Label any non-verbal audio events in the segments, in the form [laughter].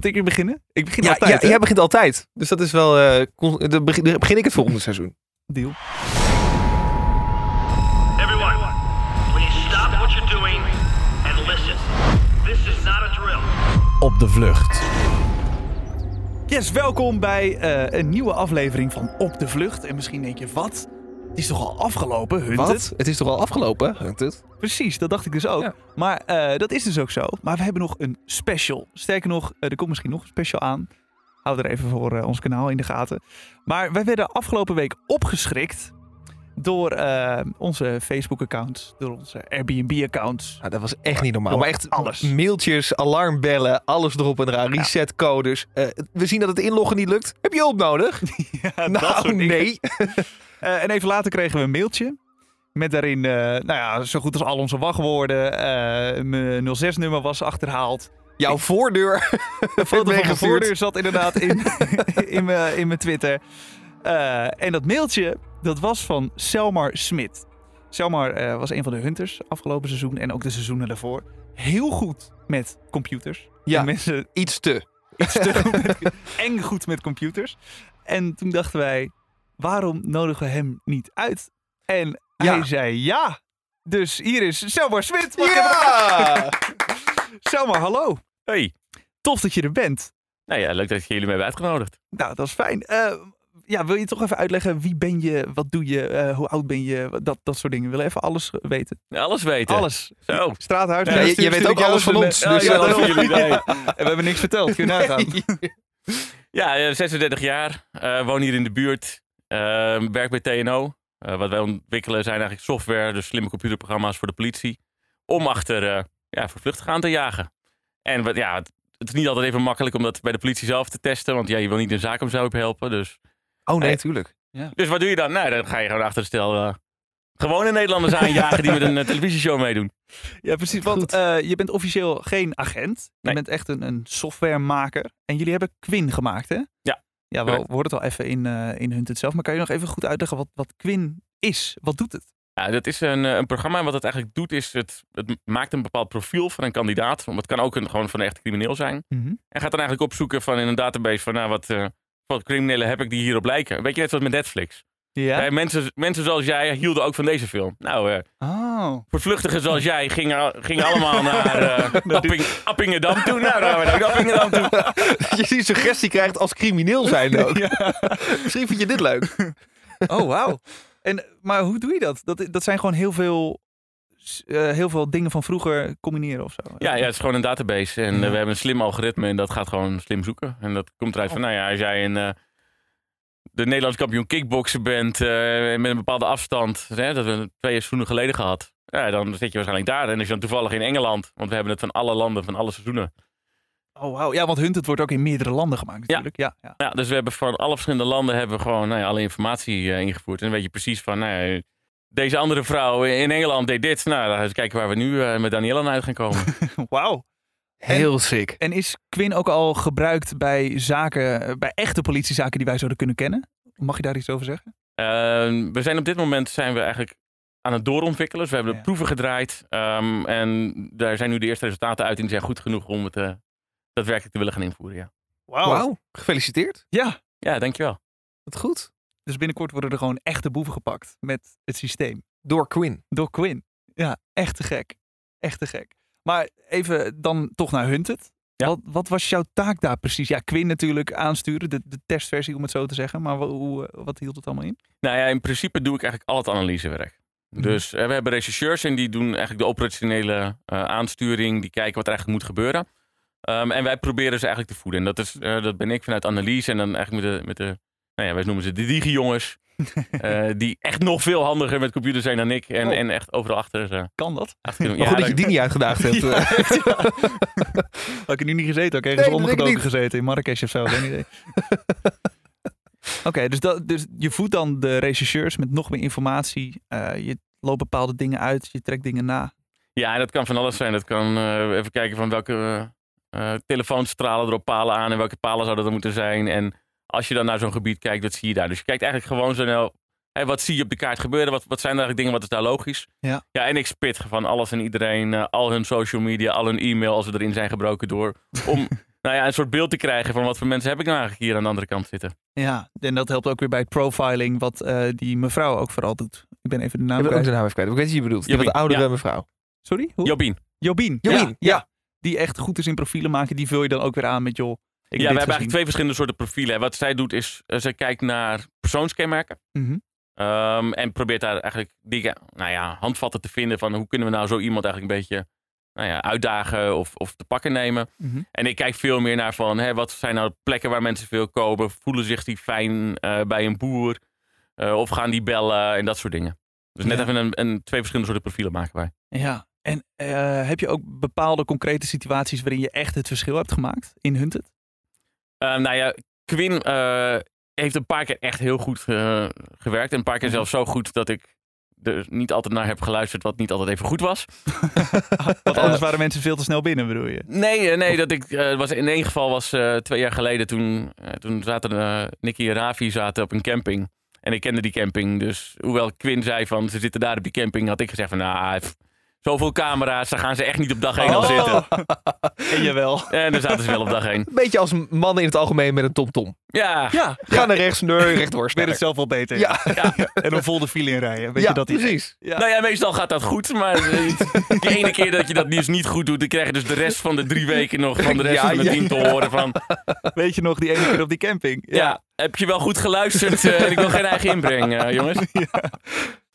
Moet ik weer beginnen? Ik begin Ja, altijd, ja, hè? jij begint altijd. Dus dat is wel... eh, dan begin, ik het volgende seizoen. Deal. Everyone, please stop what you're doing and listen. This is not a drill. Op de vlucht. Yes, welkom bij eh, een nieuwe aflevering van Op de Vlucht. En misschien denk je, wat? Het is toch al afgelopen, Hunted? Wat? Het is toch al afgelopen? Hunted? Precies, dat dacht ik dus ook. Ja. Maar eh, dat is dus ook zo. Maar we hebben nog een special. Sterker nog, eh, er komt misschien nog een special aan. Hou er even voor eh, ons kanaal in de gaten. Maar wij werden afgelopen week opgeschrikt door eh, onze Facebook-accounts, door onze Airbnb-accounts. Nou, dat was echt niet normaal. Door Maar echt alles. mailtjes, alarmbellen, alles erop en eraan. Resetcodes. Eh, we zien dat het inloggen niet lukt. Heb je hulp nodig? [laughs] Ja, dat nou, nee. [laughs] [laughs] Eh, en even later kregen we een mailtje. Met daarin, nou ja, zo goed als al onze wachtwoorden. Mijn 06-nummer was achterhaald. Jouw voordeur. Een foto van mijn voordeur zat inderdaad in, in, mijn, in mijn Twitter. Eh, en dat mailtje, dat was van Selmar Smit. Selmar eh, was een van de hunters afgelopen seizoen en ook de seizoenen daarvoor. Heel goed met computers. Ja. En mensen Iets te. iets te [laughs] goed met, eng goed met computers. En toen dachten wij, waarom nodigen we hem niet uit? En Ja. hij zei ja. Dus hier is Selmar Smit. Ja! [laughs] Selmar, hallo. Hey. Tof dat je er bent. Nou ja, leuk dat jullie me hebben uitgenodigd. Nou, dat is fijn. Eh, ja, wil je toch even uitleggen wie ben je, wat doe je, eh, hoe oud ben je, dat, dat soort dingen. We willen even alles weten. Alles weten. Alles. Zo. Straathuis. Ja, je- stuur- je weet ook alles van ons, dus eh, ja, dat jullie, nee. [laughs] En we hebben niks verteld. Kun je nagaan. [laughs] Ja, eh, 36 jaar. eh, woon hier in de buurt. eh, werk bij TNO. Eh, wat wij ontwikkelen zijn eigenlijk software, dus slimme computerprogramma's voor de politie. Om achter uh, ja, vervluchtigen aan te jagen. En wat, ja, het, het is niet altijd even makkelijk om dat bij de politie zelf te testen. Want ja, je wil niet een zaak om zelf helpen. Dus, Oh nee, Hey. tuurlijk. dus wat doe je dan? Nou, dan ga je gewoon achter de stel eh, gewone Nederlanders aanjagen die met een eh, televisieshow meedoen. Ja, precies. Want eh, je bent officieel geen agent. Je Nee. bent echt een, een softwaremaker. En jullie hebben Quinn gemaakt, hè? Ja, Ja, we hoorden het al even in, eh in Hunt het zelf. Maar kan je nog even goed uitleggen wat, wat Quinn is? Wat doet het? Ja, dat is een, een programma. Wat het eigenlijk doet, is het, het maakt een bepaald profiel van een kandidaat. Want het kan ook een, gewoon van een echte crimineel zijn. En gaat dan eigenlijk opzoeken van in een database van nou, wat, eh, wat criminelen heb ik die hierop lijken. Weet je, net zoals met Netflix. Ja. Ja, mensen, mensen zoals jij hielden ook van deze film. Nou, eh Oh. voortvluchtigen zoals jij gingen, gingen allemaal [laughs] naar eh, Apping, Appingedam toe. Nou, we naar Appingedam toe. [laughs] Dat je die suggestie krijgt als crimineel zijn ook. [laughs] Misschien vind je dit leuk. Oh, wauw. En, maar hoe doe je dat? Dat, dat zijn gewoon heel veel, eh, heel veel dingen van vroeger combineren of zo. Ja, ja, het is gewoon een database. En eh, Ja. we hebben een slim algoritme en dat gaat gewoon slim zoeken. En dat komt eruit van, nou ja, als jij een, eh, de Nederlands kampioen kickboksen bent met een bepaalde afstand, hè, dat we twee seizoenen geleden gehad, ja, dan zit je waarschijnlijk daar. En als je dan toevallig in Engeland, want we hebben het van alle landen, van alle seizoenen. Oh, wauw. Ja, want Hunted wordt ook in meerdere landen gemaakt natuurlijk. Ja. Ja, Ja, dus we hebben van alle verschillende landen hebben we gewoon nou ja, alle informatie ingevoerd. En dan weet je precies van, nou ja, deze andere vrouw in Engeland deed dit. Nou, dan eens kijken waar we nu eh, met Daniela naar uit gaan komen. [laughs] Wauw. Heel sick. En is Quinn ook al gebruikt bij zaken, eh, bij echte politiezaken die wij zouden kunnen kennen? Mag je daar iets over zeggen? Eh, we zijn op dit moment zijn we eigenlijk aan het doorontwikkelen. Dus we hebben Ja. de proeven gedraaid. ehm, en daar zijn nu de eerste resultaten uit. En die zijn goed genoeg om het eh, daadwerkelijk te willen gaan invoeren. Ja, Wauw. Gefeliciteerd. Ja. ja dankjewel. Wat goed. Dus binnenkort worden er gewoon echte boeven gepakt met het systeem. Door Quinn. Door Quinn. Ja, echt te gek. Echt te gek. Maar even dan toch naar Hunted. Ja. Wat, wat was jouw taak daar precies? Ja, Quinn natuurlijk aansturen, de, de testversie om het zo te zeggen. Maar hoe, eh, wat hield het allemaal in? Nou ja, in principe doe ik eigenlijk al het analysewerk. Mhm. Dus eh, we hebben rechercheurs en die doen eigenlijk de operationele eh, aansturing. Die kijken wat er eigenlijk moet gebeuren. Ehm, en wij proberen ze eigenlijk te voeden. En dat, is, eh, dat ben ik vanuit analyse en dan eigenlijk met de, met de nou ja, wij noemen ze de digi-jongens. [laughs] eh, die echt nog veel handiger met computers zijn dan ik. En, Oh. en echt overal achter, eh, Kan dat? achter. Maar goed dat je die niet uitgedaagd hebt. [laughs] Ja, eh. echt, ja. Had ik er nu niet gezeten? Oké, ergens Nee, ondergedoken gezeten in Marrakesh of zo. Geen idee. [laughs] Oké, dus, dat, dus je voedt dan de rechercheurs met nog meer informatie. Eh, je loopt bepaalde dingen uit, je trekt dingen na. Ja, dat kan van alles zijn. Dat kan even kijken van welke eh, telefoons stralen er op palen aan en welke palen zouden er moeten zijn. En als je dan naar zo'n gebied kijkt, wat zie je daar? Dus je kijkt eigenlijk gewoon zo nou, hè, wat zie je op de kaart gebeuren? Wat, wat zijn eigenlijk dingen, wat is daar logisch? Ja. ja en ik spit van alles en iedereen, eh, al hun social media, al hun e-mail als ze erin zijn gebroken door. Om [laughs] nou ja, een soort beeld te krijgen van wat voor mensen heb ik nou eigenlijk hier aan de andere kant zitten. Ja, en dat helpt ook weer bij het profiling, wat eh, die mevrouw ook vooral doet. Ik ben even de naam Ik ben ook kwijt. de naam even kwijt. Ik weet niet wie je bedoelt. Die Jobien, wat oudere ja. mevrouw. Sorry? Hoe? Jobien. Jobien. Jobien, ja, ja. Die echt goed is in profielen maken. Die vul je dan ook weer aan met joh. Ja, we hebben eigenlijk twee verschillende soorten profielen. En Wat zij doet is, eh, zij kijkt naar persoonskenmerken. Mhm. Ehm, en probeert daar eigenlijk dingen, nou ja, handvatten te vinden van hoe kunnen we nou zo iemand eigenlijk een beetje nou ja, uitdagen of, of te pakken nemen. Mhm. En ik kijk veel meer naar van, hè, wat zijn nou plekken waar mensen veel komen? Voelen zich die fijn eh, bij een boer? Eh, of gaan die bellen en dat soort dingen. Dus net Ja. even een, een twee verschillende soorten profielen maken wij. Ja. En heb je ook bepaalde concrete situaties waarin je echt het verschil hebt gemaakt in Hunted? Eh, nou ja, Quinn eh, heeft een paar keer echt heel goed eh, gewerkt. En een paar keer Mhm. zelfs zo goed dat ik er niet altijd naar heb geluisterd, wat niet altijd even goed was. [laughs] Want anders waren mensen veel te snel binnen, bedoel je? Nee, eh, nee dat ik, was, in één geval was twee jaar geleden. Toen, toen zaten Nicky en Ravi zaten op een camping. En ik kende die camping. Dus hoewel Quinn zei van ze zitten daar op die camping, had ik gezegd van nou, pff, zoveel camera's, daar gaan ze echt niet op dag 1 al zitten. [laughs] En jawel. En daar zaten ze wel op dag 1. Een beetje als mannen in het algemeen met een tomtom. Ja, Ja, Ga naar rechts, nee, rechtdoor. weet het zelf wel beter. Ja, [laughs] En dan vol de file in rijden. Weet ja je dat precies. Ja. Nou ja, meestal gaat dat goed. Maar eh, [laughs] de ene keer dat je dat nieuws niet goed doet, dan krijg je dus de rest van de drie weken nog van de rest Ja, van het ja, team te horen van... Weet je nog die ene keer op die camping? Ja, heb je wel goed geluisterd? eh, en ik wil geen eigen inbreng, eh, jongens.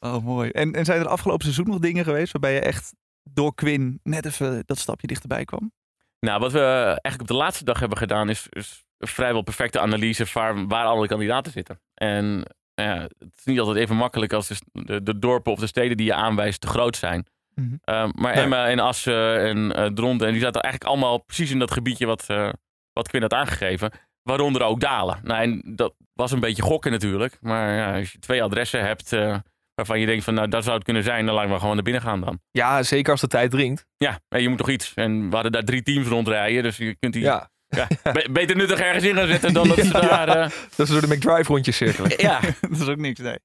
Oh, mooi. En, en zijn er afgelopen seizoen nog dingen geweest waarbij je echt door Quinn net even dat stapje dichterbij kwam? Nou, wat we eigenlijk op de laatste dag hebben gedaan, is, is een vrijwel perfecte analyse van waar alle kandidaten zitten. En ja, het is niet altijd even makkelijk als de, de, de dorpen of de steden die je aanwijst te groot zijn. Mhm. Eh, maar. Emma en Assen en eh Dronten, en die zaten eigenlijk allemaal precies in dat gebiedje wat, eh wat Quinn had aangegeven. Waaronder ook Dalen. Nou, en dat was een beetje gokken natuurlijk. Maar ja, als je twee adressen hebt eh, waarvan je denkt van nou, dat zou het kunnen zijn, dan laten we gewoon naar binnen gaan dan. Ja, zeker als de tijd dringt. Ja, en je moet toch iets. En we hadden daar drie teams rondrijden, dus je kunt die Ja, ja, be- beter nuttig ergens in gaan zetten dan dat ze [laughs] daar... eh, dat ze door de McDrive rondjes cirkelen. ja, [laughs] dat is ook niks, nee.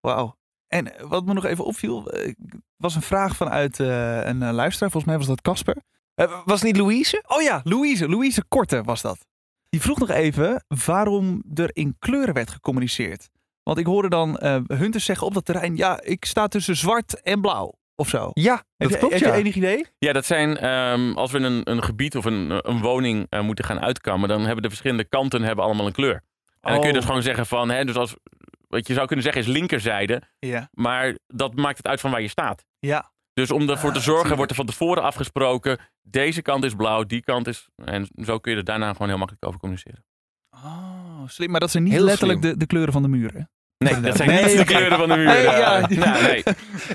Wauw. En eh, wat me nog even opviel, eh, was een vraag vanuit eh, een luisteraar. Volgens mij was dat Casper. Was het niet Louise? Oh ja, Louise. Louise Korte was dat. Die vroeg nog even waarom er in kleuren werd gecommuniceerd. Want ik hoorde dan eh hunters zeggen op dat terrein... ja, ik sta tussen zwart en blauw of zo. Ja, Heb, dat je, klopt heb ja. je enig idee? ja, dat zijn... ehm, als we een, een gebied of een, een woning eh, moeten gaan uitkammen... dan hebben de verschillende kanten hebben allemaal een kleur. En dan kun je Oh. dus gewoon zeggen van... Hè, dus als, wat je zou kunnen zeggen is linkerzijde... Ja. maar dat maakt het uit van waar je staat. Ja. Dus om ervoor te Ah, zorgen wordt er van tevoren afgesproken... deze kant is blauw, die kant is... En zo kun je er daarna gewoon heel makkelijk over communiceren. Oh, slim. Maar dat zijn niet Heel letterlijk de, de kleuren van de muren. Nee, dat zijn Nee, niet de kleuren van de muur. Nee, ja. Nou, nee.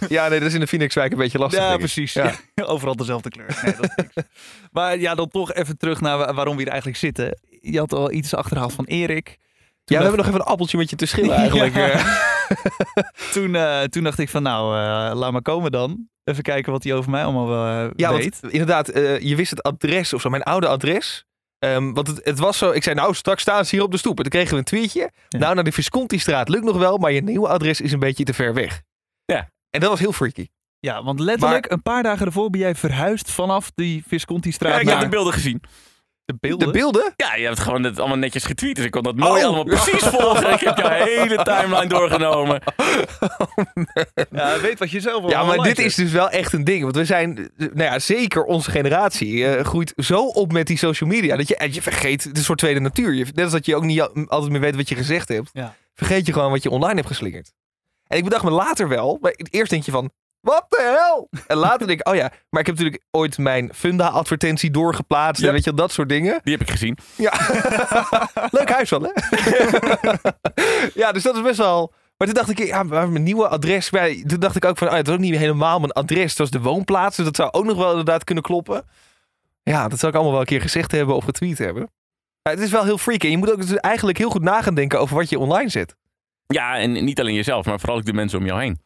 Ja, nee, dat is in de Phoenixwijk een beetje lastig. Ja, precies. Ja. [laughs] Overal dezelfde kleur. Nee, dat is [laughs] niks. maar ja, dan toch even terug naar wa- waarom we hier eigenlijk zitten. Je had al iets achterhaald van Erik. Toen Ja, we hebben nog even een appeltje met je te schillen [laughs] eigenlijk. Ja. eh. Toen, eh, toen dacht ik van nou, eh, laat maar komen dan. Even kijken wat hij over mij allemaal eh, Ja, weet. want inderdaad, eh, je wist het adres of zo, mijn oude adres. Ehm, want het, het was zo, ik zei nou, straks staan ze hier op de stoep. En toen kregen we een tweetje. Ja. Nou, naar de Visconti-straat lukt nog wel, maar je nieuwe adres is een beetje te ver weg. Ja. En dat was heel freaky. Ja, want letterlijk een paar dagen ervoor ben jij verhuisd vanaf die Visconti-straat Ja, ik naar heb de beelden gezien. De beelden. De beelden? Ja, je hebt gewoon het allemaal netjes getweet. Dus ik kon dat mooi Oh. allemaal precies volgen. Ik heb jouw hele timeline doorgenomen. [laughs] Ja, weet wat je zelf Ja, maar dit is dus wel echt een ding. Want we zijn, nou ja, zeker onze generatie eh, groeit zo op met die social media. Dat je, en je vergeet, het is een soort tweede natuur. Je, net als dat je ook niet al- altijd meer weet wat je gezegd hebt. Ja. Vergeet je gewoon wat je online hebt geslingerd. En ik bedacht me later wel, maar eerst denk je van, wat de hel? En later denk ik, oh ja, maar ik heb natuurlijk ooit mijn Funda-advertentie doorgeplaatst. Ja. En weet je, dat soort dingen. Die heb ik gezien. Ja. [laughs] Leuk huis wel, hè? [laughs] ja, dus dat is best wel... Maar toen dacht ik, ja, mijn nieuwe adres... Bij, toen dacht ik ook van, oh, ja, het is ook niet helemaal mijn adres. Het was de woonplaats, dus dat zou ook nog wel inderdaad kunnen kloppen. Ja, dat zou ik allemaal wel een keer gezegd hebben of getweet hebben. Het is wel heel freaky. En je moet ook dus eigenlijk heel goed na gaan denken over wat je online zet. Ja, en niet alleen jezelf, maar vooral ook de mensen om jou heen.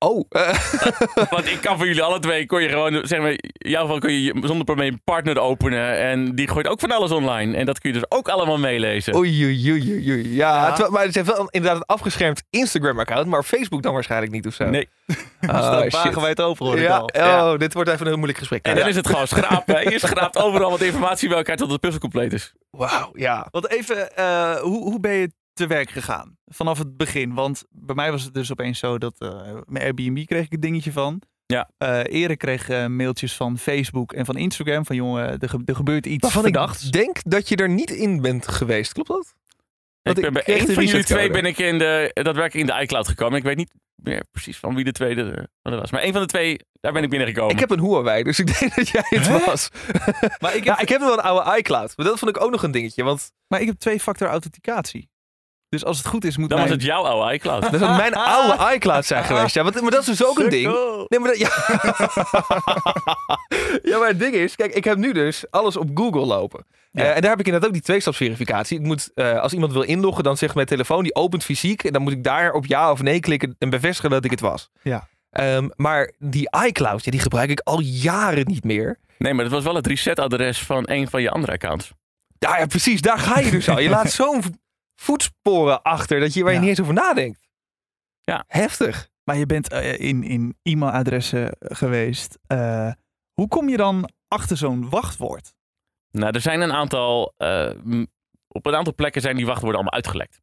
Oh, [laughs] Want ik kan voor jullie alle twee, kon je gewoon, zeg maar, in jouw geval kun je zonder probleem een partner openen. En die gooit ook van alles online. En dat kun je dus ook allemaal meelezen. oei, oei, oei, oei. Ja, Ja. terwijl- maar het heeft wel een- inderdaad een afgeschermd Instagram-account, maar Facebook dan waarschijnlijk niet of zo. Nee. [laughs] [laughs] Oh, staat shit. wagenwijd over, hoor ik Ja, al. oh, dit wordt even een moeilijk gesprek. En Ja. dan is het gewoon schrapen. Je schraapt overal wat informatie bij elkaar tot de puzzel compleet is. Wauw, ja. Want even, eh, hoe, hoe ben je te werk gegaan? Vanaf het begin. Want bij mij was het dus opeens zo dat eh mijn Airbnb kreeg ik een dingetje van. Ja. Eh Erik kreeg eh, mailtjes van Facebook en van Instagram. Van jongen, er, ge- er gebeurt iets Waarvan verdachts. ik denk dat je er niet in bent geweest, klopt dat? Ik ben bij één van jullie twee ben ik in de, daadwerkelijk in de iCloud gekomen. Ik weet niet meer precies van wie de tweede was. Maar één van de twee, daar ben ik binnengekomen. Ik heb een Huawei, dus [laughs] ik denk dat jij het Hè? was. Maar ik heb, Ja, ik heb wel een oude iCloud. Maar dat vond ik ook nog een dingetje. Want maar ik heb twee-factor authenticatie. Dus als het goed is, moet Dan was het jouw oude iCloud. dat zou mijn [laughs] oude iCloud zijn geweest. Ja, want, maar dat is dus ook een ding. Nee, maar dat, ja. [laughs] ja, maar het ding is, kijk, ik heb nu dus alles op Google lopen. Ja. Eh, en daar heb ik inderdaad ook die tweestapsverificatie. Ik moet, eh, als iemand wil inloggen, dan zegt mijn telefoon, die opent fysiek. En dan moet ik daar op ja of nee klikken en bevestigen dat ik het was. Ja. Ehm, maar die iCloud, ja, die gebruik ik al jaren niet meer. Nee, maar dat was wel het resetadres van een van je andere accounts. Ja, ja, precies. Daar ga je dus al. Je laat [laughs] zo'n voetsporen achter dat je, waar je Ja. niet eens over nadenkt. Ja. Heftig. Maar je bent eh, in, in e-mailadressen geweest. Eh, hoe kom je dan achter zo'n wachtwoord? Nou, er zijn een aantal... eh, op een aantal plekken zijn die wachtwoorden allemaal uitgelekt.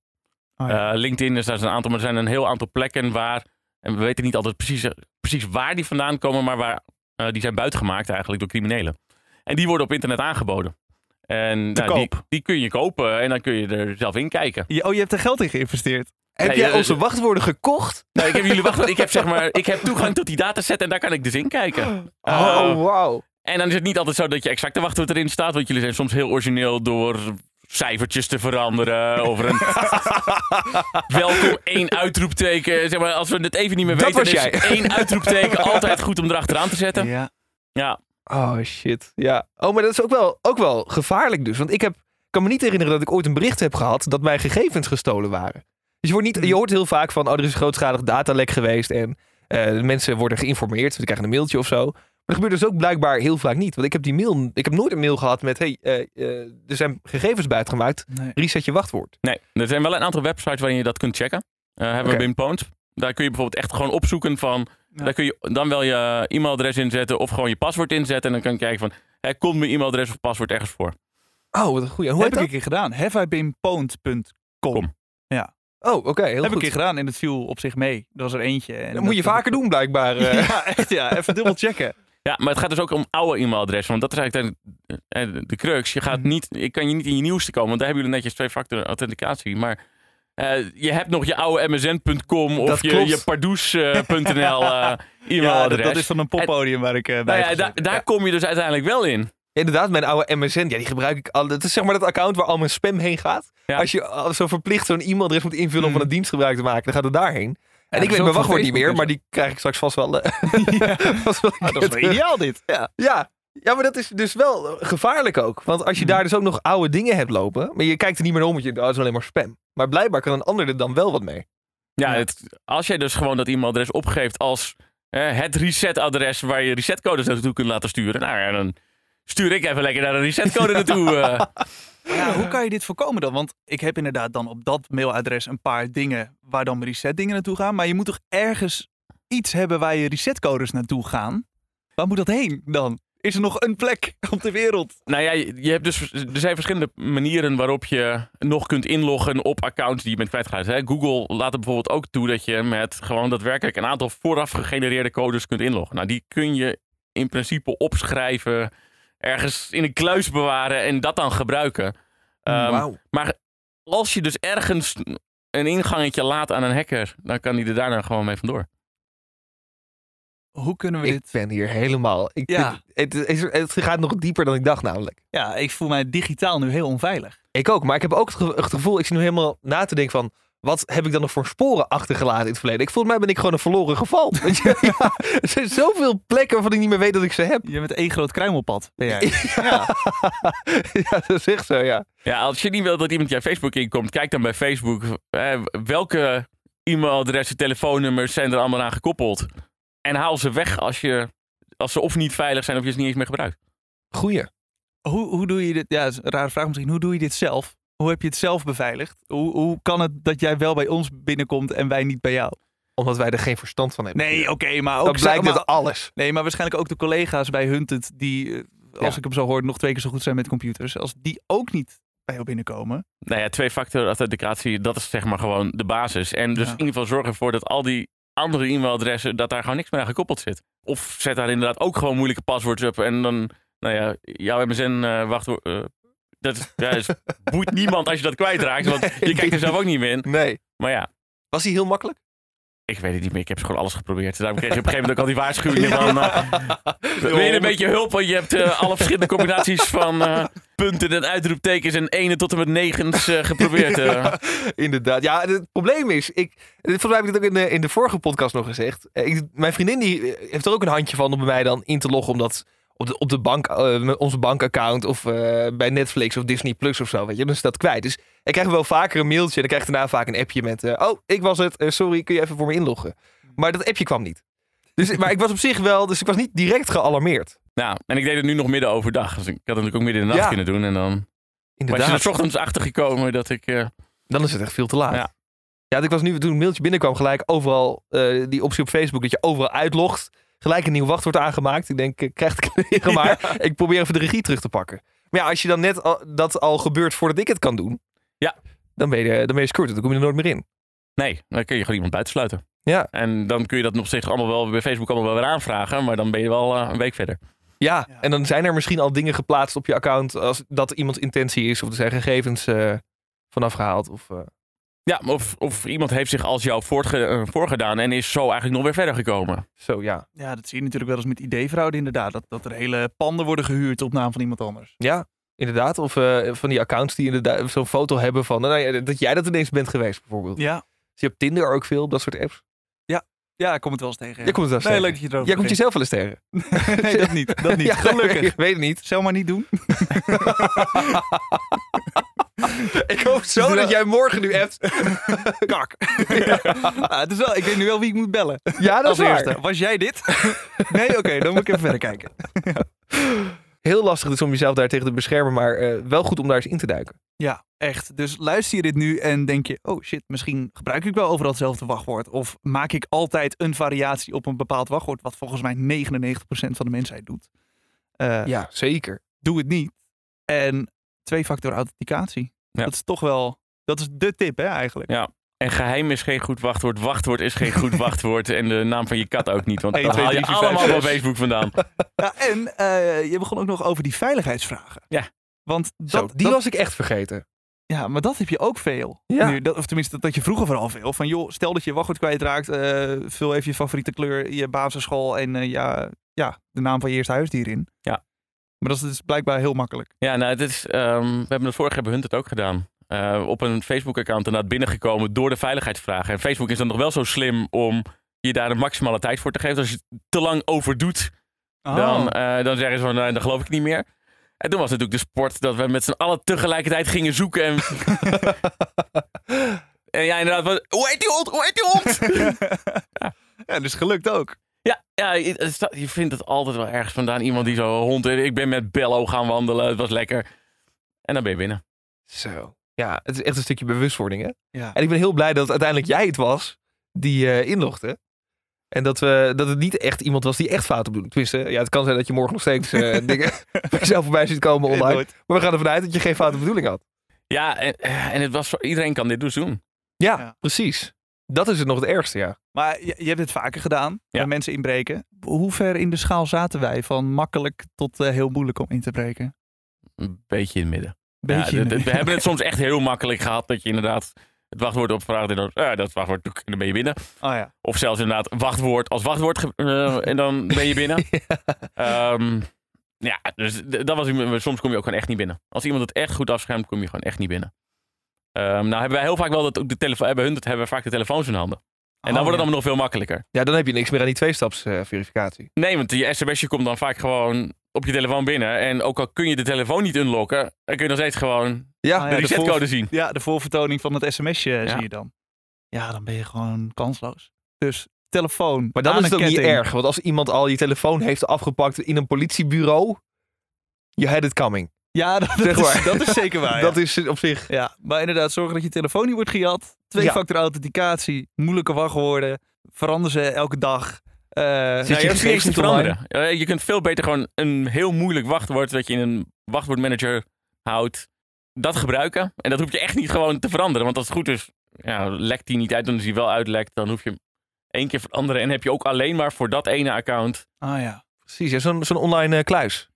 Oh ja. Eh, LinkedIn is daar een aantal, maar er zijn een heel aantal plekken waar... En we weten niet altijd precies, precies waar die vandaan komen, maar waar, eh, die zijn buitgemaakt eigenlijk door criminelen. En die worden op internet aangeboden. En Te nou, die, koop. die kun je kopen en dan kun je er zelf in kijken. Je- oh, je hebt er geld in geïnvesteerd. Heb Nee, jij eh, onze wachtwoorden gekocht? Nou, ik heb jullie wachtwoord. Ik heb zeg maar, ik heb toegang tot die dataset en daar kan ik dus in kijken. Eh, oh, wauw. En dan is het niet altijd zo dat je exact de wachtwoord erin staat, want jullie zijn soms heel origineel door cijfertjes te veranderen of een [laughs] welkom één uitroepteken. Zeg maar, als we het even niet meer Dat weten, was is jij. één uitroepteken altijd goed om erachteraan te zetten. Ja. Ja, Oh shit. Ja. Oh, maar dat is ook wel, ook wel gevaarlijk dus. Want ik heb, kan me niet herinneren dat ik ooit een bericht heb gehad dat mijn gegevens gestolen waren. Dus je, wordt niet, je hoort heel vaak van, oh, er is een grootschalig datalek geweest en eh, mensen worden geïnformeerd. Ze krijgen een mailtje of zo. Maar dat gebeurt dus ook blijkbaar heel vaak niet. Want ik heb die mail, ik heb nooit een mail gehad met, hey, eh, eh, er zijn gegevens buitgemaakt. Nee. Reset je wachtwoord. nee. Er zijn wel een aantal websites waarin je dat kunt checken. Eh hebben we Binpoint. Daar kun je bijvoorbeeld echt gewoon opzoeken van... Ja. Daar kun je dan wel je e-mailadres inzetten of gewoon je paswoord inzetten. En dan kan je kijken van, hè, komt mijn e-mailadres of paswoord ergens voor? Oh, wat een goeie. Hoe heb ik een dat? keer gedaan. Haveibeenpwned.com. Kom. Oh, oké. heel Heb ik een goed. keer gedaan en het viel op zich mee. Er was er eentje. En Dat moet je vaker doen blijkbaar. [laughs] eh. Ja, echt ja. Even dubbel checken. Ja, maar het gaat dus ook om oude e-mailadressen. Want dat is eigenlijk de, eh, de crux. Je gaat Mhm. niet, ik kan je niet in je nieuwste komen. Want daar hebben jullie netjes twee-factor authenticatie. Maar eh, je hebt nog je oude msn.com of Dat je, klopt. je pardoes.nl eh [laughs] Ja, e-mailadres. dat, dat is van een poppodium waar ik eh, bij nou heb ja, daar, Ja. kom je dus uiteindelijk wel in. Inderdaad, mijn oude MSN, ja, die gebruik ik al. Dat is zeg maar dat account waar al mijn spam heen gaat. Ja. Als je al zo verplicht zo'n e-mailadres moet invullen om Hmm. van een dienst gebruik te maken, dan gaat het daarheen. En ik weet mijn wachtwoord niet meer, en maar die krijg ik straks vast wel. eh, [laughs] [laughs] vast wel Ah, dat is wel ideaal dit. Ja. Ja. Ja, maar dat is dus wel eh, gevaarlijk ook. Want als je Hmm. daar dus ook nog oude dingen hebt lopen, maar je kijkt er niet meer om, want je oh, dat is alleen maar spam. Maar blijkbaar kan een ander er dan wel wat mee. Ja. Het, als jij dus gewoon dat e-mailadres opgeeft als eh, het resetadres waar je resetcodes naartoe kunt laten sturen. Nou ja, dan stuur ik even lekker naar een resetcode [laughs] naartoe. eh. Ja, hoe kan je dit voorkomen dan? Want ik heb inderdaad dan op dat mailadres een paar dingen waar dan reset dingen naartoe gaan. Maar je moet toch ergens iets hebben waar je resetcodes naartoe gaan? Waar moet dat heen dan? Is er nog een plek op de wereld? Nou ja, je hebt dus, er zijn verschillende manieren waarop je nog kunt inloggen op accounts die je bent kwijtgeraakt. Hè. Google laat er bijvoorbeeld ook toe dat je met gewoon daadwerkelijk een aantal vooraf gegenereerde codes kunt inloggen. Nou, die kun je in principe opschrijven, ergens in een kluis bewaren en dat dan gebruiken. Ehm, Maar als je dus ergens een ingangetje laat aan een hacker, dan kan die er daarna gewoon mee vandoor. Hoe kunnen we Ik dit... ben hier helemaal. Ik, Ja. het, het, is- het gaat nog dieper dan ik dacht, namelijk. Ja, ik voel mij digitaal nu heel onveilig. Ik ook, maar ik heb ook het, ge- het gevoel, ik zit nu helemaal na te denken van, wat heb ik dan nog voor sporen achtergelaten in het verleden? Ik volgens mij ben ik gewoon een verloren geval. [laughs] Weet je? [laughs] Ja, er zijn zoveel plekken waarvan ik niet meer weet dat ik ze heb. Je bent één groot kruimelpad, ben jij. [laughs] Ja, ja dat is echt zo, ja. Ja, als je niet wilt dat iemand jouw Facebook inkomt, kijk dan bij Facebook. eh, welke e-mailadressen, telefoonnummers zijn er allemaal aan gekoppeld. En haal ze weg als, je, als ze of niet veilig zijn of je ze niet eens meer gebruikt. Goeie. Hoe, hoe doe je dit? Ja, dat is een rare vraag misschien. Hoe doe je dit zelf? Hoe heb je het zelf beveiligd? Hoe, hoe kan het dat jij wel bij ons binnenkomt en wij niet bij jou? Omdat wij er geen verstand van hebben. Nee, oké, maar ook dat blijkt maar, uit alles. Nee, maar waarschijnlijk ook de collega's bij Hunted die, eh, als Ja. ik hem zo hoor, nog twee keer zo goed zijn met computers. Als die ook niet bij jou binnenkomen. Nou ja, twee-factor authenticatie, dat is zeg maar gewoon de basis. En dus Ja. in ieder geval zorg ervoor dat al die andere e-mailadressen, dat daar gewoon niks meer aan gekoppeld zit. Of zet daar inderdaad ook gewoon moeilijke paswords op. En dan, nou ja, jouw MSN uh, wachtwoord... eh, dat is, [laughs] boeit niemand als je dat kwijtraakt, want je kijkt er zelf ook niet meer in. Nee. Maar ja, Was hij heel makkelijk? Ik weet het niet meer. Ik heb gewoon alles geprobeerd. Daarom kreeg je op een gegeven moment ook al die waarschuwingen [laughs] van... eh, [laughs] wil je een beetje hulp? Want je hebt eh, alle verschillende combinaties van eh, punten en uitroeptekens en ene tot en met negens geprobeerd. [laughs] Inderdaad. Ja, het probleem is, ik, volgens mij heb ik het ook in de, in de vorige podcast nog gezegd. Ik, mijn vriendin die heeft er ook een handje van om bij mij dan in te loggen, omdat op de, op de bank, eh, onze bankaccount of eh, bij Netflix of Disney Plus of zo, weet je, dan is dat kwijt. Dus ik krijg wel vaker een mailtje en dan krijg ik daarna vaak een appje met, eh, oh, ik was het, sorry, kun je even voor me inloggen? Maar dat appje kwam niet. Dus, maar ik was op zich wel, dus ik was niet direct gealarmeerd. Nou, en ik deed het nu nog midden overdag. Dus ik had het natuurlijk ook midden in de nacht Ja. kunnen doen. En dan was je Inderdaad. er ochtends achter gekomen dat ik... Dan is het echt veel te laat. Ja. Ja, ik was nu toen een mailtje binnenkwam, gelijk overal die optie op Facebook dat je overal uitlogt. Gelijk een nieuw wachtwoord aangemaakt. Ik denk, ik krijg het kleren maar. [laughs] Ik probeer even de regie terug te pakken. Maar ja, als je dan net al, dat al gebeurt voordat ik het kan doen. Ja. Dan ben je, dan ben je screwed. Dan kom je er nooit meer in. nee, dan kun je gewoon iemand buitensluiten. Ja. En dan kun je dat nog steeds allemaal wel bij Facebook allemaal wel weer aanvragen. Maar dan ben je wel eh, een week verder. Ja, Ja. en dan zijn er misschien al dingen geplaatst op je account als dat iemands intentie is. Of er zijn gegevens eh, vanaf gehaald. Of, eh, Ja, of, of iemand heeft zich als jou voortge- eh, voorgedaan en is zo eigenlijk nog weer verder gekomen. zo, ja. Ja, dat zie je natuurlijk wel eens met ID-fraude inderdaad. Dat, dat er hele panden worden gehuurd op naam van iemand anders. Ja, inderdaad. Of eh, van die accounts die inderdaad zo'n foto hebben van... Nou ja, dat jij dat ineens bent geweest, bijvoorbeeld. Ja, Zie je op Tinder ook veel, op dat soort apps? ja ik kom het wel eens tegen. ja. Jij komt het wel Nee, eens leuk dat je erover Jij komt jezelf wel eens tegen. [laughs] nee, dat niet. Dat [laughs] niet. Ja, Gelukkig. [laughs] Weet het niet. Zou maar niet doen. [laughs] Ik hoop zo dat jij morgen nu appt. [laughs] Kak. [laughs] Ah, het is wel, ik weet nu wel wie ik moet bellen. Ja, dat Als is waar. Was jij dit? nee, oké, dan moet ik even verder kijken. Heel lastig dus om jezelf daar tegen te beschermen, maar eh, wel goed om daar eens in te duiken. Ja, echt. Dus luister je dit nu en denk je, oh shit, misschien gebruik ik wel overal hetzelfde wachtwoord. Of maak ik altijd een variatie op een bepaald wachtwoord, wat volgens mij 99% van de mensheid doet. Eh, Ja, zeker. Doe het niet. En twee-factor authenticatie. Ja. Dat is toch wel, dat is de tip hè eigenlijk. Ja. En geheim is geen goed wachtwoord. Wachtwoord is geen goed wachtwoord. En de naam van je kat ook niet. Want 1, dat 2, haal je 3, 4, 5, allemaal van 6. Facebook vandaan. [laughs] Ja, en eh, je begon ook nog over die veiligheidsvragen. Ja. Want Zo, dat, die dat- was ik echt vergeten. Ja, maar dat heb je ook veel. Ja. Nu, dat, of tenminste, dat, dat je vroeger vooral veel. Van joh, stel dat je je wachtwoord kwijtraakt. eh vul even je favoriete kleur, je basisschool en eh, ja, ja, de naam van je eerste huisdier in. Ja. Maar dat is dus blijkbaar heel makkelijk. Ja, nou, het is, ehm, we hebben het vorig jaar bij Hunt het ook gedaan. Eh, op een Facebook-account inderdaad binnengekomen door de veiligheidsvragen. En Facebook is dan nog wel zo slim om je daar de maximale tijd voor te geven. Als je het te lang overdoet, Oh. dan, eh, dan zeggen ze van, nou, dan geloof ik niet meer. En toen was het natuurlijk de sport dat we met z'n allen tegelijkertijd gingen zoeken. En, [laughs] en ja, inderdaad, hoe heet die hond? Hoe heet die hond? [laughs] ja, dus gelukt ook. Ja, ja je, vindt het altijd wel ergens vandaan. Iemand die zo'n hond... Ik ben met Bello gaan wandelen, het was lekker. En dan ben je binnen. Zo. Ja, het is echt een stukje bewustwording, hè? Ja. En ik ben heel blij dat uiteindelijk jij het was die eh inlogde. En dat, we, dat het niet echt iemand was die echt fouten doet. Tenminste, ja, het kan zijn dat je morgen nog steeds eh, [laughs] dingen bij jezelf voorbij ziet komen online. Maar we gaan ervan uit dat je geen foute bedoeling had. Ja, en, en het was, zo- iedereen kan dit dus doen. Ja, Ja. precies. Dat is het nog het ergste, ja. Maar je, je hebt het vaker gedaan, Ja. bij mensen inbreken. Hoe ver in de schaal zaten wij? Van makkelijk tot eh, heel moeilijk om in te breken? Een beetje in het midden. Beetje Ja, in we hebben het [laughs] soms echt heel makkelijk gehad dat je inderdaad het wachtwoord opvraagt en dan, ja, dat wachtwoord, en dan ben je binnen. Oh ja. Of zelfs inderdaad wachtwoord als wachtwoord eh, en dan ben je binnen. [laughs] Ehm, ja, dus dat was, soms kom je ook gewoon echt niet binnen. Als iemand het echt goed afschermt, kom je gewoon echt niet binnen. Ehm, nou hebben wij heel vaak wel dat ook de telefoon, hebben hun dat hebben we vaak de telefoons in handen. En dan Oh, wordt het ja. allemaal nog veel makkelijker. Ja, dan heb je niks meer aan die tweestaps eh, verificatie. Nee, want je sms'je komt dan vaak gewoon op je telefoon binnen. En ook al kun je de telefoon niet unlocken, dan kun je nog steeds gewoon Ja, Ah, de ja, de resetcode zien. Ja, de voorvertoning van het sms'je Ja. zie je dan. ja, dan ben je gewoon kansloos. Dus telefoon. Maar dan is het ook niet erg. Want als iemand al je telefoon heeft afgepakt in een politiebureau, you had it coming. Ja, dat, Zeg is, maar. dat is zeker waar. [laughs] Dat ja. is op zich... Ja, maar inderdaad, zorgen dat je telefoon niet wordt gejat. Twee-factor authenticatie, moeilijke wachtwoorden. Veranderen ze elke dag. Eh, Nou, je eens te online? veranderen. Je kunt veel beter gewoon een heel moeilijk wachtwoord dat je in een wachtwoordmanager houdt, dat gebruiken. En dat hoef je echt niet gewoon te veranderen. Want als het goed is, ja, lekt die niet uit. En als die wel uitlekt, dan hoef je hem één keer veranderen. En heb je ook alleen maar voor dat ene account. ah ja. Precies, ja, zo'n zo'n online eh, kluis.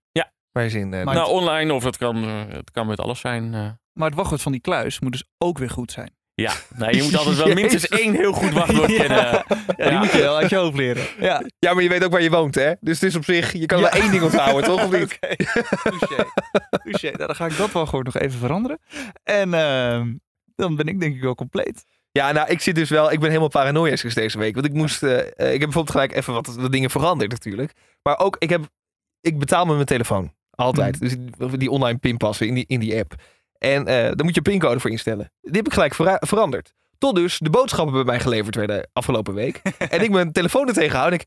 Ja. Waar je zin... eh, Maar- nou, online of dat kan, eh, het kan met alles zijn. eh. Maar het wachtwoord van die kluis moet dus ook weer goed zijn. ja, nou, je moet altijd wel [laughs] minstens één heel goed wachtwoord [laughs] kennen. Ja, die moet je wel uit je hoofd leren. Ja, Ja, maar je weet ook waar je woont, hè? Dus het is op zich... Je kan wel één ding onthouden, toch? Of niet? [laughs] Oké. Nou, dan ga ik dat wel gewoon nog even veranderen. En ehm, dan ben ik denk ik wel compleet. Ja, nou, ik zit dus wel... Ik ben helemaal paranoïasch deze week. Want ik moest... ik heb bijvoorbeeld gelijk even wat, wat dingen veranderd natuurlijk. Maar ook, ik heb... Ik betaal met mijn telefoon. Altijd. Dus die- online pinpassen in die, in die app. En eh daar moet je een pincode voor instellen. Die heb ik gelijk vera- veranderd. Tot dus de boodschappen bij mij geleverd werden afgelopen week. [laughs] en ik mijn telefoon er tegen hou en ik...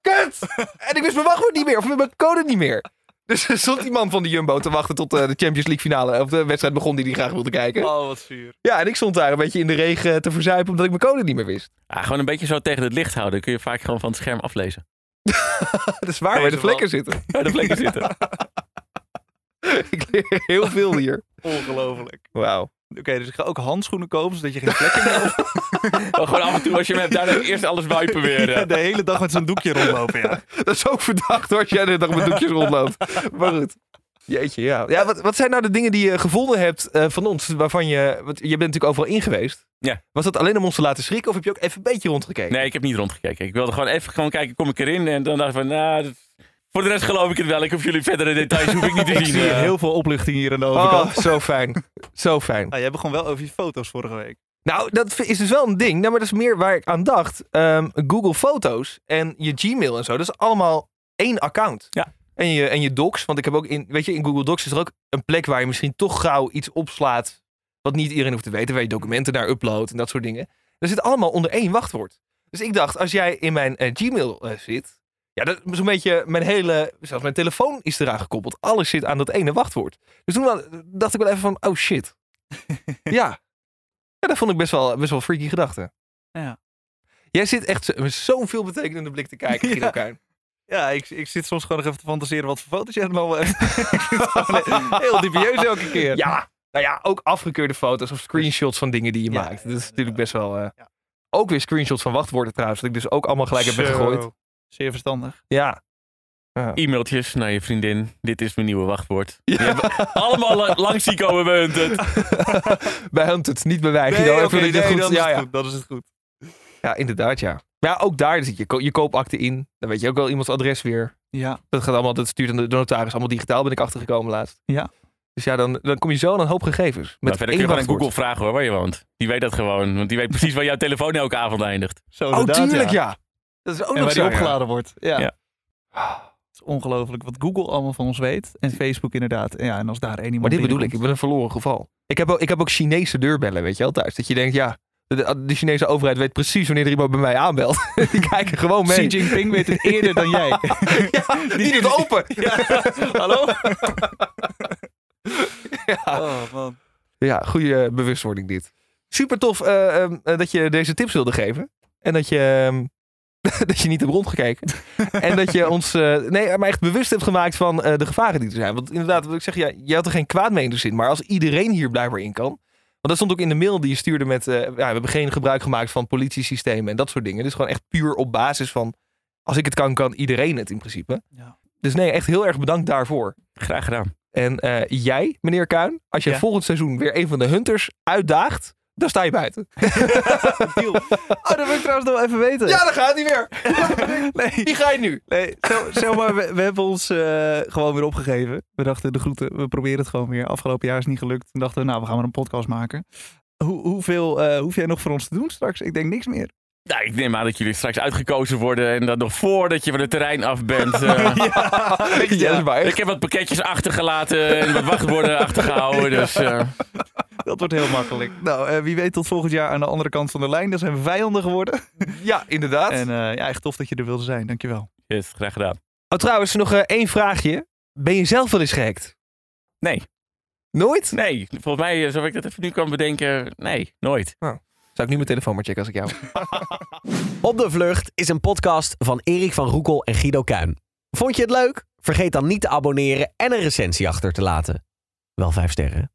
Kut! En ik wist mijn wachtwoord niet meer. Of mijn code niet meer. Dus er stond die man van de Jumbo te wachten tot eh, de Champions League finale... Of de wedstrijd begon die hij graag wilde kijken. Oh, wat zuur. Ja, en ik stond daar een beetje in de regen te verzuipen... omdat ik mijn code niet meer wist. Ja, gewoon een beetje zo tegen het licht houden. Dan kun je vaak gewoon van het scherm aflezen. Dat is waar, waar de vlekken zitten. Waar de vlekken zitten. ik leer heel veel hier. Ongelooflijk. Wauw. Oké, dus ik ga ook handschoenen kopen, zodat je geen vlekken meer hebt. [laughs] Oh, gewoon af en toe als je hem hebt, daarna eerst alles wipen weer. De hele dag met zo'n doekje rondlopen, ja. [laughs] Dat is ook verdacht hoor, als jij de hele dag met doekjes rondloopt. Maar goed. Jeetje, ja. ja wat, wat zijn nou de dingen die je gevonden hebt eh, van ons, waarvan je... Want je bent natuurlijk overal in geweest. Ja. Was dat alleen om ons te laten schrikken of heb je ook even een beetje rondgekeken? Nee, ik heb niet rondgekeken. Ik wilde gewoon even gewoon kijken, kom ik erin? En dan dacht ik van, nou, dat- voor de rest geloof ik het wel. Ik hoef jullie verdere details hoef ik niet te [laughs] Ik zien. zie eh. heel veel opluchting hier aan de overkant. Oh, zo fijn. Zo fijn. Ah, jij begon wel over je foto's vorige week. Nou, dat is dus wel een ding. Nou, maar dat is meer waar ik aan dacht. Ehm, Google Foto's en je Gmail en zo. Dat is allemaal één account. Ja. En je, en je docs. Want ik heb ook in, weet je, in Google Docs is er ook een plek waar je misschien toch gauw iets opslaat. Wat niet iedereen hoeft te weten. Waar je documenten naar uploadt en dat soort dingen. Dat zit allemaal onder één wachtwoord. Dus ik dacht, als jij in mijn eh, Gmail eh, zit. Ja, dat is een beetje mijn hele. Zelfs mijn telefoon is eraan gekoppeld. Alles zit aan dat ene wachtwoord. Dus toen dacht ik wel even van, oh shit. [laughs] ja. Ja, dat vond ik best wel, best wel freaky gedachte. Ja. Jij zit echt met zo'n veel betekenende blik te kijken, [laughs] Guido Ja. Ja, ik, ik zit soms gewoon nog even te fantaseren wat voor foto's jij dan al hebt. Het [laughs] heel dubieus elke keer. Ja, nou ja, ook afgekeurde foto's of screenshots van natuurlijk die je Ja, maakt. ja, Dat is ja, natuurlijk best wel... eh, Ja. Ook weer screenshots van wachtwoorden trouwens, dat ik dus ook allemaal gelijk heb Zo. weggegooid. Zeer verstandig. Ja. E-mailtjes naar je vriendin. Dit is mijn nieuwe wachtwoord. Ja. Die hebben allemaal la- langs zien komen bij Hunted. [laughs] bij Hunted, niet bij wij. Nee, dat je dat is ja, het ja. Dat is het goed. ja, inderdaad, ja. Maar ja, ook daar zit je, ko- je koopakte in. Dan weet je ook wel iemands adres weer. Ja. Dat gaat allemaal, dat stuurt dan de de notaris allemaal digitaal, ben ik achtergekomen laatst. Ja. Dus ja, dan, dan kom je zo aan een hoop gegevens. Met verder kun je gewoon aan. Google vragen hoor, waar je woont. Die weet dat gewoon. Want die weet [laughs] precies waar jouw telefoon elke avond eindigt. Zo, Oh, tuurlijk, ja. Dat is ook En nog waar zo, die ja. opgeladen wordt. Ja. Ja. Het is ongelooflijk wat Google allemaal van ons weet. En Facebook inderdaad. En Ja, en als daar één iemand Maar dit bedoel ik, ik ben een verloren geval. Ik heb ook, ik heb ook Chinese deurbellen, weet je wel, thuis. Dat je denkt, ja, de, de Chinese overheid weet precies wanneer er iemand bij mij aanbelt. [laughs] Die kijken gewoon mee. Xi Jinping weet het eerder dan jij. [laughs] Die doet open. [laughs] Hallo? Ja, Oh man. ja goede bewustwording dit. Super tof eh, ehm, eh, dat je deze tips wilde geven. En dat je, ehm, dat je niet hebt rondgekeken. en dat je ons eh, nee, maar echt bewust hebt gemaakt van de gevaren die er zijn. Want inderdaad, wat ik zeg, ja, je had er geen kwaad mee in de zin. Maar als iedereen hier blijkbaar in kan. Want dat stond ook in de mail die je stuurde met... eh, ja, we hebben geen gebruik gemaakt van politiesystemen en dat soort dingen. Dus gewoon echt puur op basis van... Als ik het kan, kan iedereen het in principe. Ja. Dus nee, echt heel erg bedankt daarvoor. Graag gedaan. En eh, jij, meneer Kuin, als je Ja. volgend seizoen weer een van de hunters uitdaagt, dan sta je buiten. [laughs] Deal. Oh, dat wil ik trouwens nog wel even weten. Ja, dan gaat hij weer. [laughs] Nee, Wie ga je nu? nee zeg maar, we, we hebben ons eh, gewoon weer opgegeven. We dachten, de groeten, we proberen het gewoon weer. Afgelopen jaar is het niet gelukt. Toen dachten we, nou, we gaan maar een podcast maken. Hoe, hoeveel eh, hoef jij nog voor ons te doen straks? Ik denk niks meer. Nou, ik neem aan dat jullie straks uitgekozen worden. En dat nog voordat je van het terrein af bent. [laughs] eh, Ja, dat. Ik heb wat pakketjes achtergelaten en wat wachtwoorden achtergehouden. Dus eh, [laughs] Dat wordt heel makkelijk. Nou, eh, wie weet tot volgend jaar aan de andere kant van de lijn. Dan zijn we vijanden geworden. [laughs] Ja, inderdaad. En eh, ja, echt tof dat je er wilde zijn. Dankjewel. Yes, graag gedaan. Oh, trouwens, nog eh, één vraagje. Ben je zelf wel eens gehackt? Nee, Nooit? nee. Volgens mij, zoals ik dat even nu kan bedenken, nee, nooit. Zou ik nu mijn telefoon maar checken als ik jou... [laughs] Op de Vlucht is een podcast van Erik van Roekel en Guido Kuin. Vond je het leuk? Vergeet dan niet te abonneren en een recensie achter te laten. Wel vijf sterren.